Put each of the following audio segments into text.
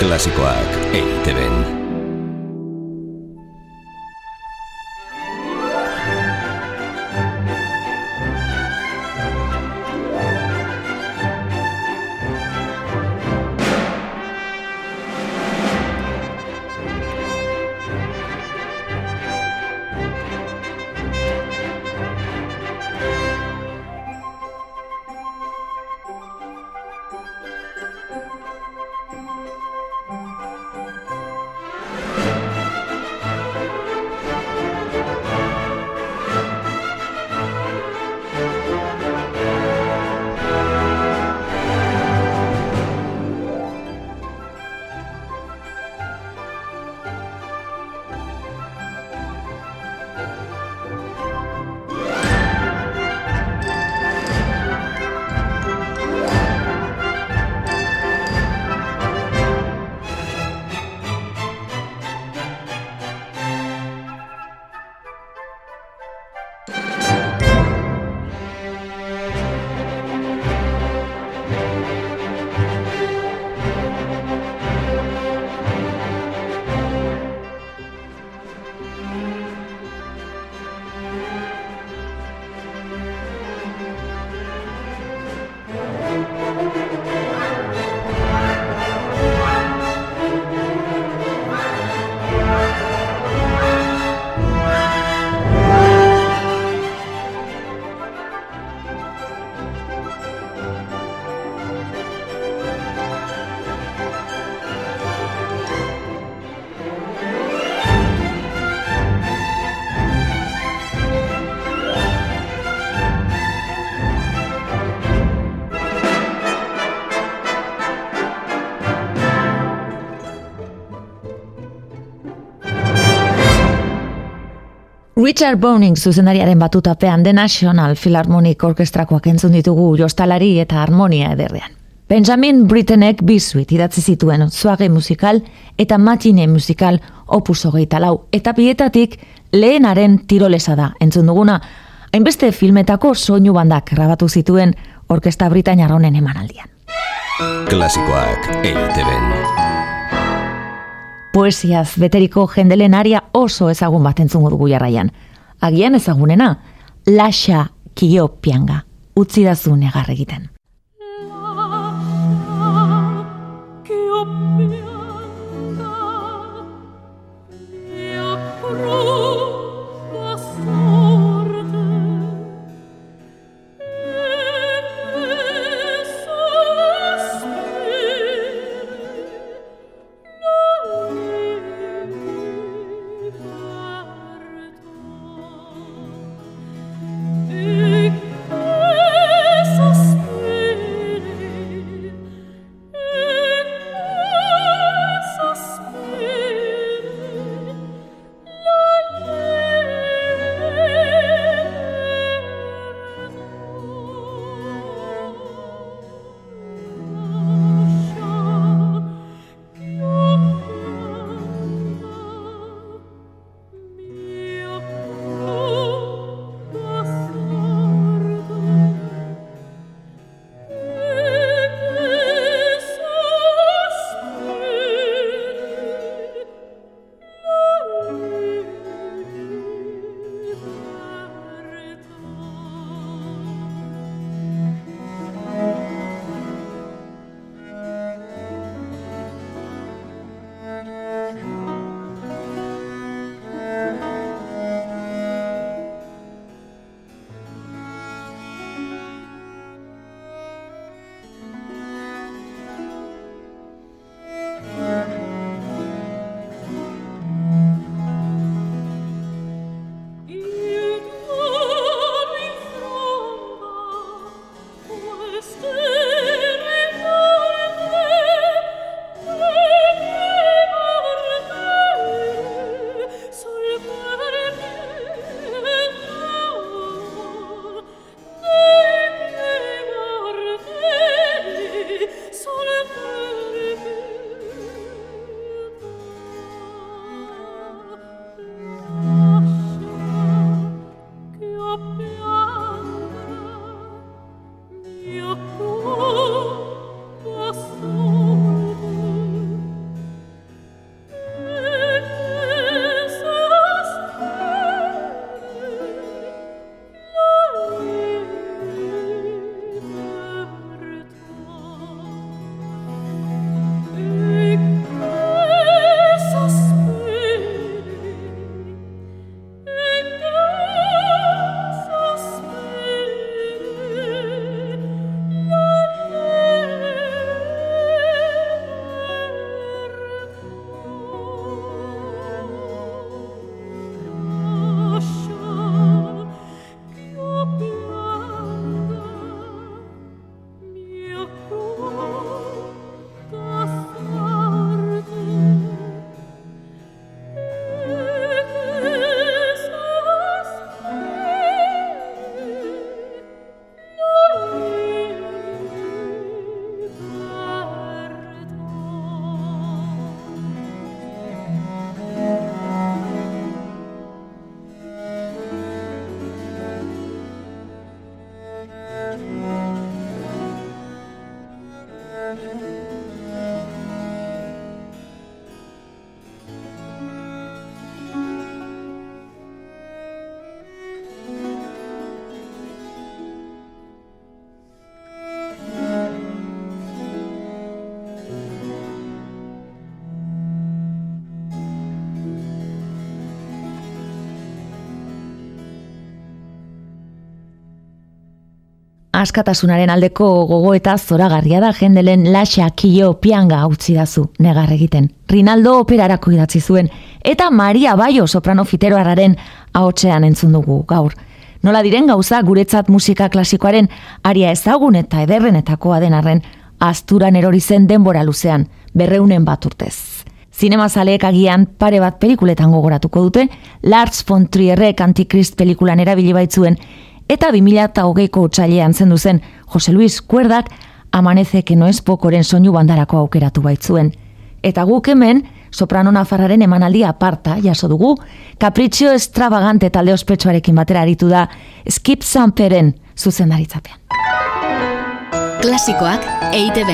Klasikoak eiteben. Richard Boning zuzendariaren batutapean The National Philharmonic Orkestrakoak entzun ditugu jostalari eta harmonia ederrean. Benjamin Brittenek bizuit idatzi zituen zuage musikal eta matine musikal opus hogeita lau. Eta bietatik lehenaren tirolesa da entzun duguna. Hainbeste filmetako soinu bandak grabatu zituen orkesta Britainiar honen emanaldian. Klasikoak eiteben poesiaz beteriko jendelen aria oso ezagun bat entzungo dugu jarraian. Agian ezagunena, Lasha Kiopianga, utzi da zu negar egiten. Askatasunaren aldeko gogo eta zoragarria da jendelen laxa kio pianga utzi dazu negar egiten. Rinaldo operarako idatzi zuen eta Maria Baio soprano fiteroararen ahotsean entzun dugu gaur. Nola diren gauza guretzat musika klasikoaren aria ezagun eta ederrenetakoa den arren asturan erori zen denbora luzean, berreunen bat urtez. Zinema zaleek agian pare bat pelikuletan gogoratuko dute, Lars von Trierrek Antikrist pelikulan erabili baitzuen, eta 2008ko utxailean zendu zen Jose Luis Kuerdak amaneze que no es pokoren soinu bandarako aukeratu baitzuen. Eta guk hemen, soprano nafarraren emanaldia aparta, jaso dugu, kapritxio extravagante talde ospetsuarekin batera aritu da, Skip Samperen zuzendaritzapean. Klasikoak eite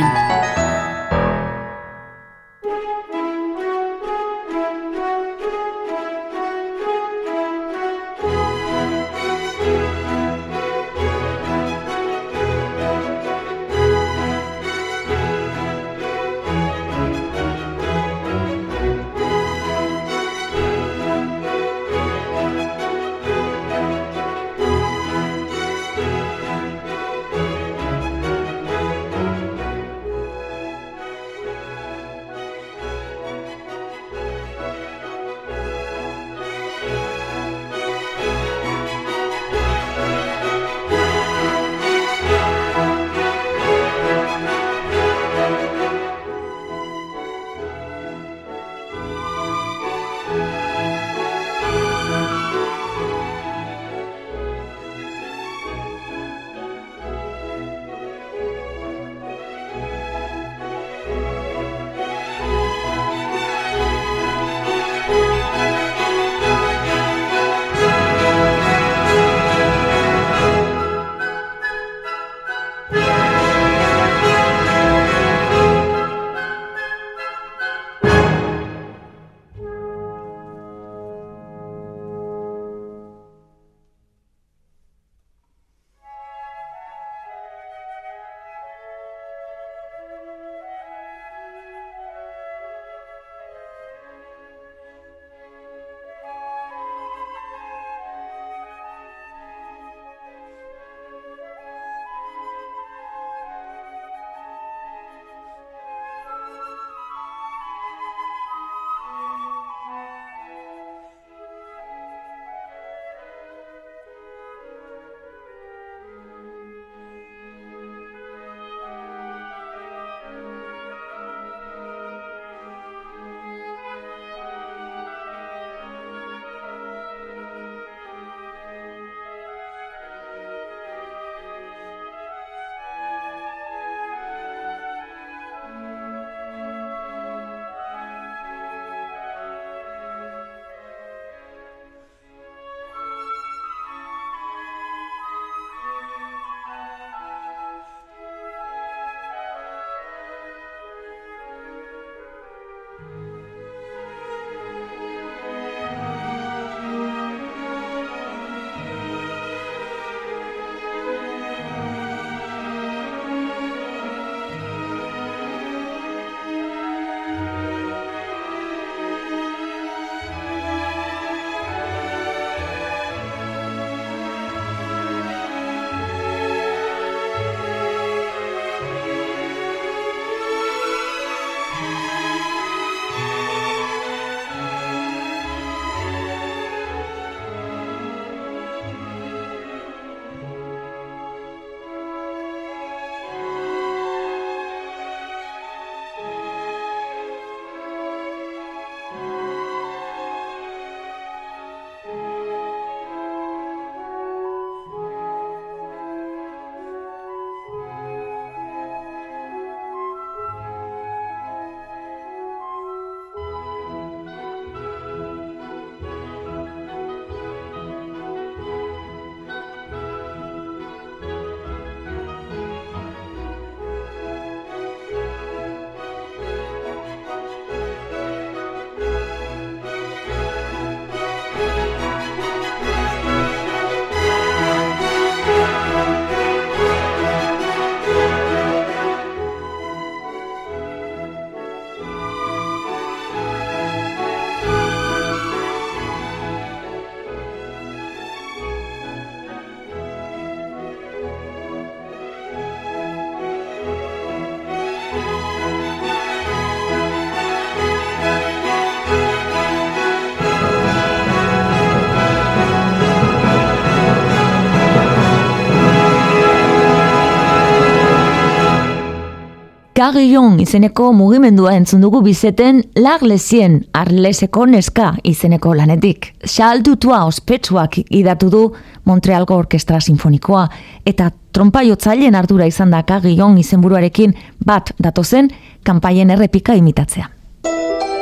Carillon izeneko mugimendua entzun dugu bizeten Laglesien Arleseko neska izeneko lanetik. Charles Dutua ospetsuak idatu du Montrealgo Orkestra Sinfonikoa eta trompaiotzaien ardura izan da Carillon izenburuarekin bat datozen kanpaien errepika imitatzea.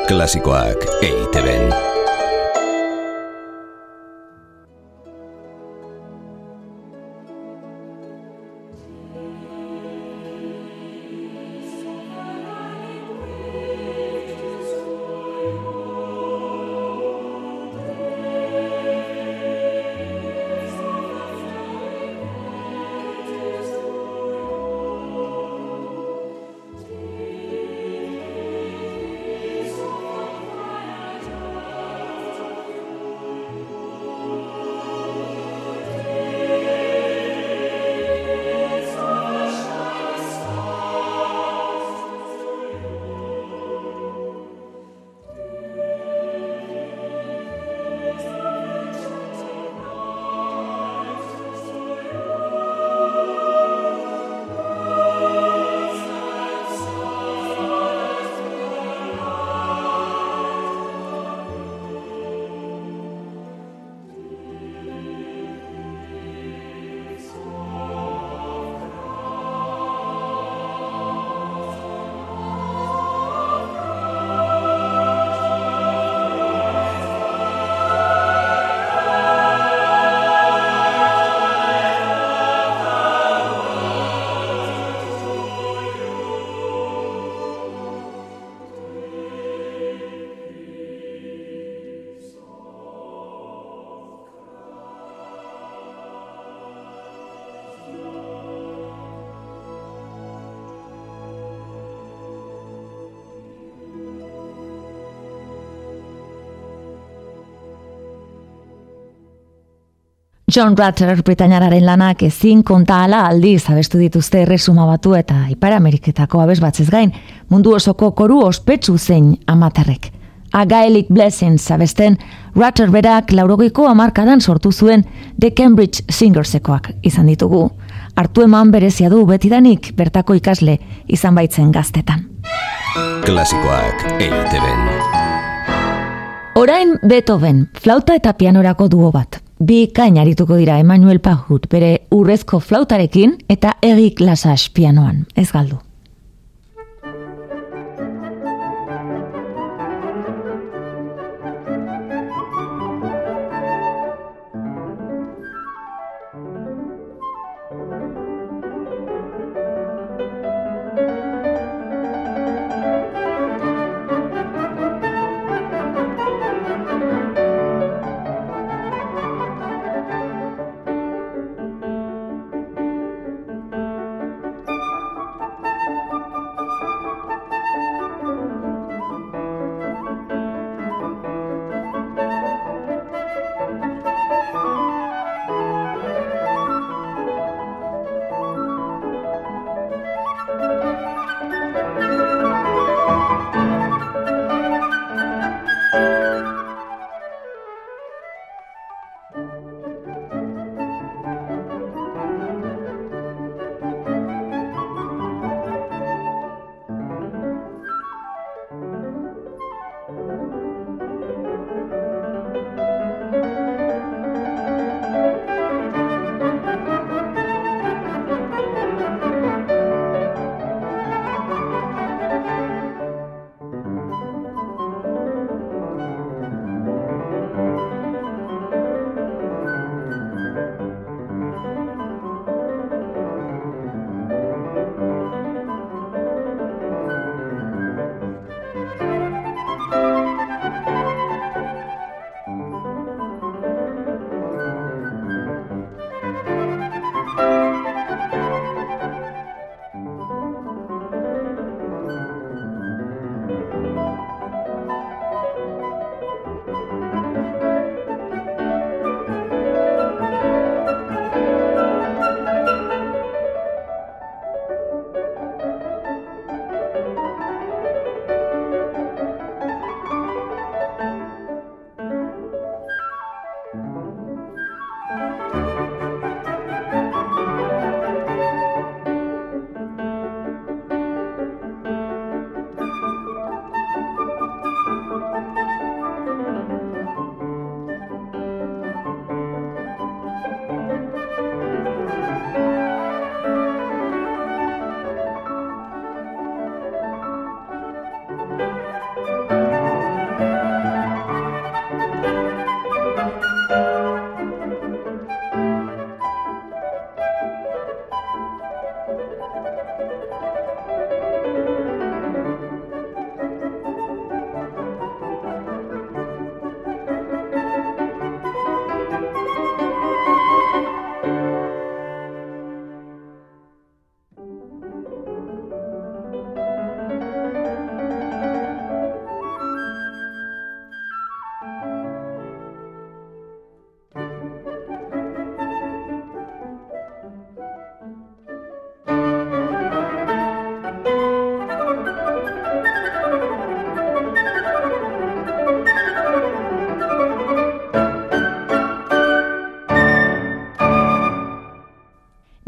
Klasikoak EITB-en. John Rutter Britainararen lanak ezin konta ala aldiz abestu dituzte erresuma batu eta Ipar Ameriketako abez batzez gain, mundu osoko koru ospetsu zein amaterrek. A Gaelic Blessings abesten, Rutter berak laurogeiko amarkadan sortu zuen The Cambridge Singersekoak izan ditugu. Artu eman berezia du betidanik bertako ikasle izan baitzen gaztetan. Klasikoak eiteben. Orain Beethoven, flauta eta pianorako duo bat bi kain arituko dira Emmanuel Pahut bere urrezko flautarekin eta egik lasas pianoan, ez galdu.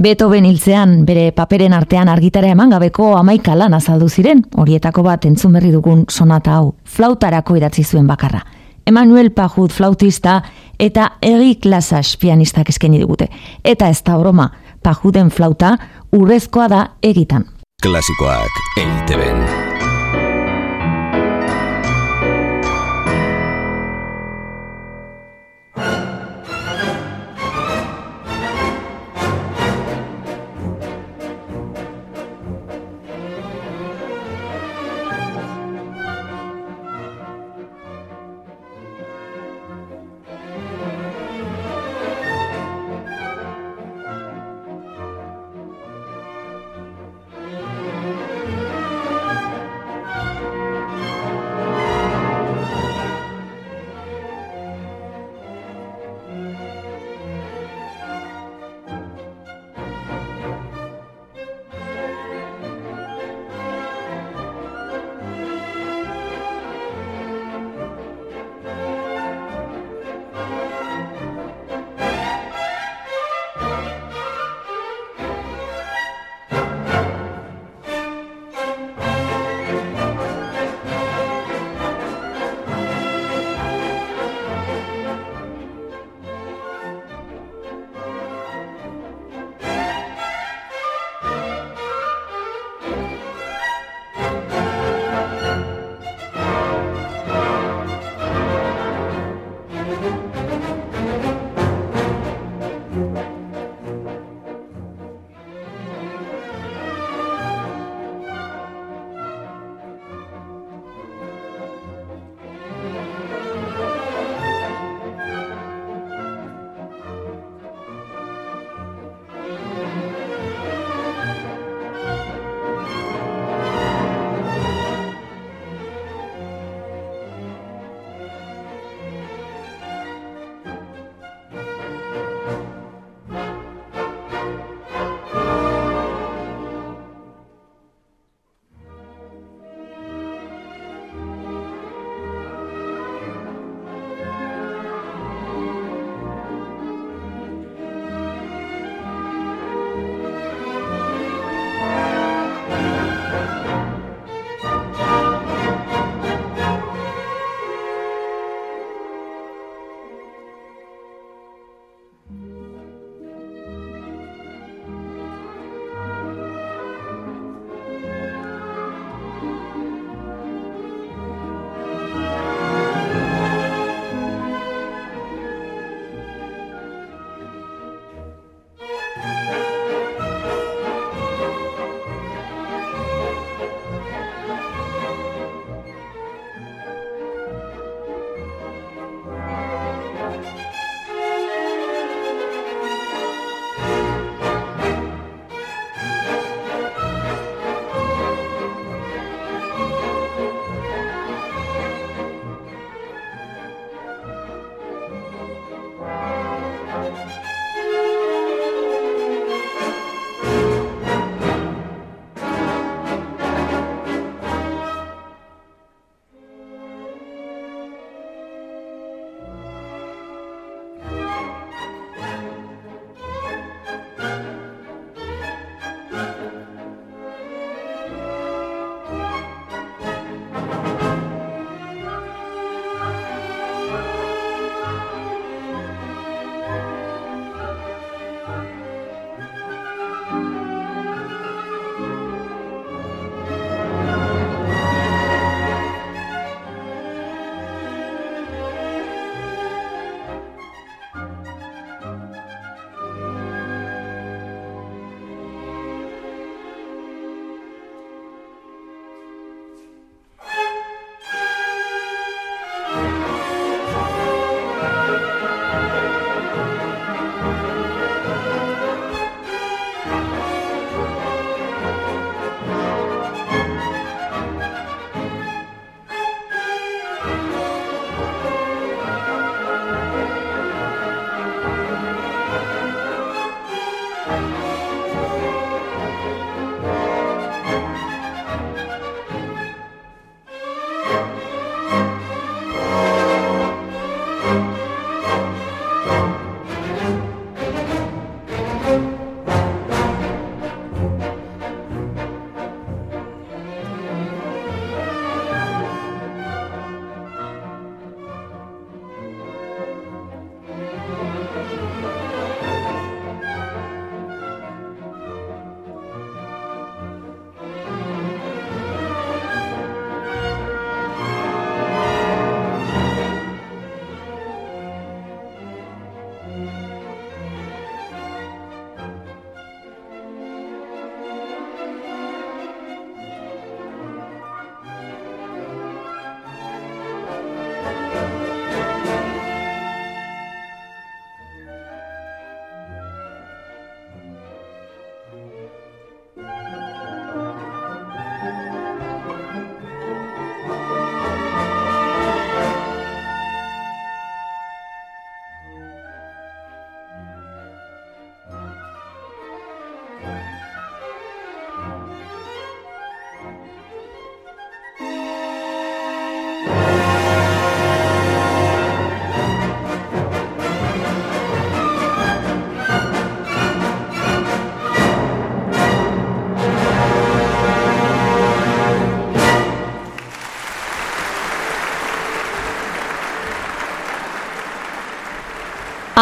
Beethoven hiltzean bere paperen artean argitara eman gabeko amaika lan azaldu ziren, horietako bat entzun berri dugun sonata hau, flautarako idatzi zuen bakarra. Emanuel Pajut flautista eta Eri Klasas pianistak eskeni digute. Eta ez da broma, Pajuden flauta urrezkoa da egitan. Klasikoak EITB-en.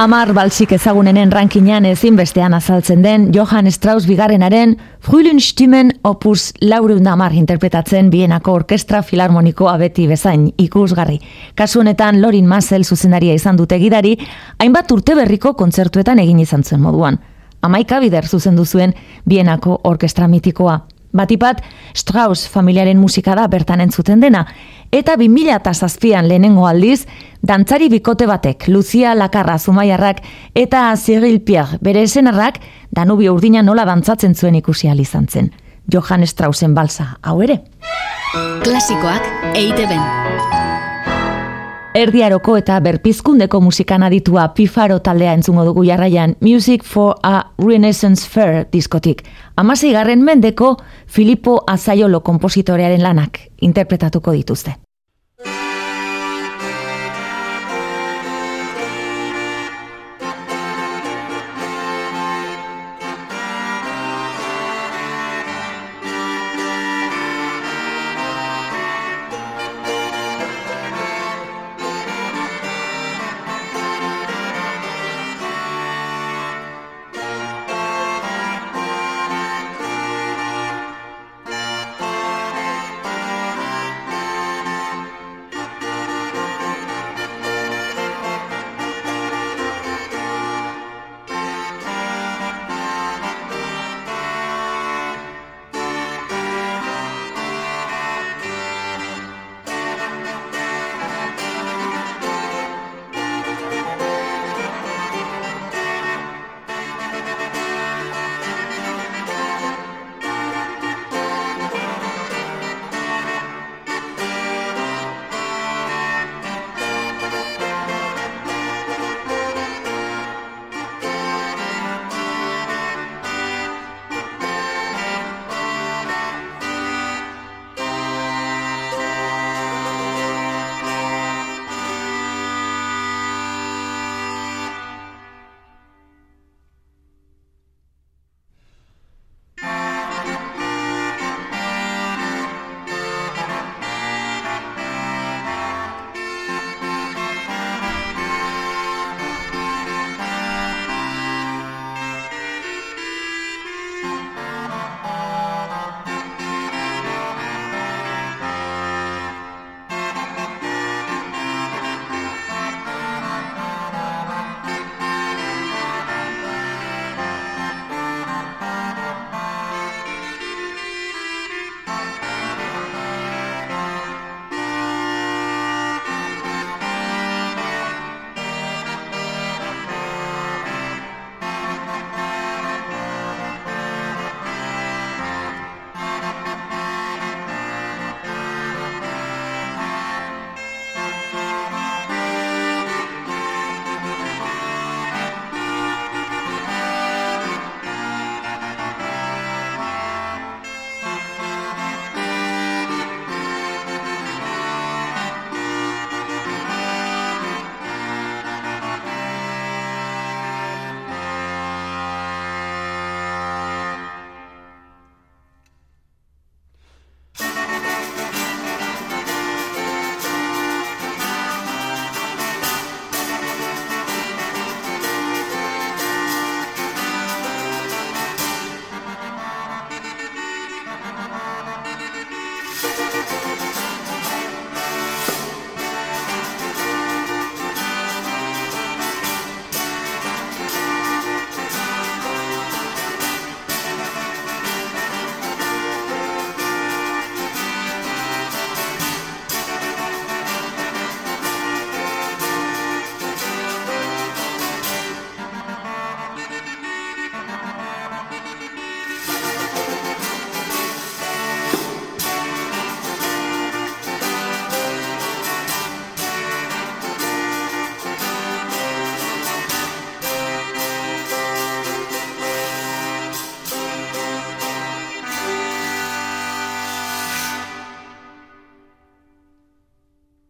Amar balsik ezagunenen rankinean ezinbestean azaltzen den Johann Strauss bigarrenaren Frühlingstimmen opus laureun amar interpretatzen bienako orkestra filarmonikoa beti bezain ikusgarri. Kasu honetan Lorin Mazel zuzendaria izan dute gidari, hainbat urte berriko kontzertuetan egin izan zuen moduan. Amaika bider zuzendu zuen bienako orkestra mitikoa. Batipat, Strauss familiaren musika da bertan entzuten dena, eta 2000 eta zazpian lehenengo aldiz, dantzari bikote batek, Lucia Lakarra Zumaiarrak eta Cyril Pierre bere esenarrak, Danubio urdina nola dantzatzen zuen ikusi izan zen. Johann Straussen balsa, hau ere. Klasikoak eite Erdiaroko eta berpizkundeko musikan aditua Pifaro taldea entzungo dugu jarraian Music for a Renaissance Fair diskotik. Amasei garren mendeko Filippo Azaiolo kompositorearen lanak interpretatuko dituzte.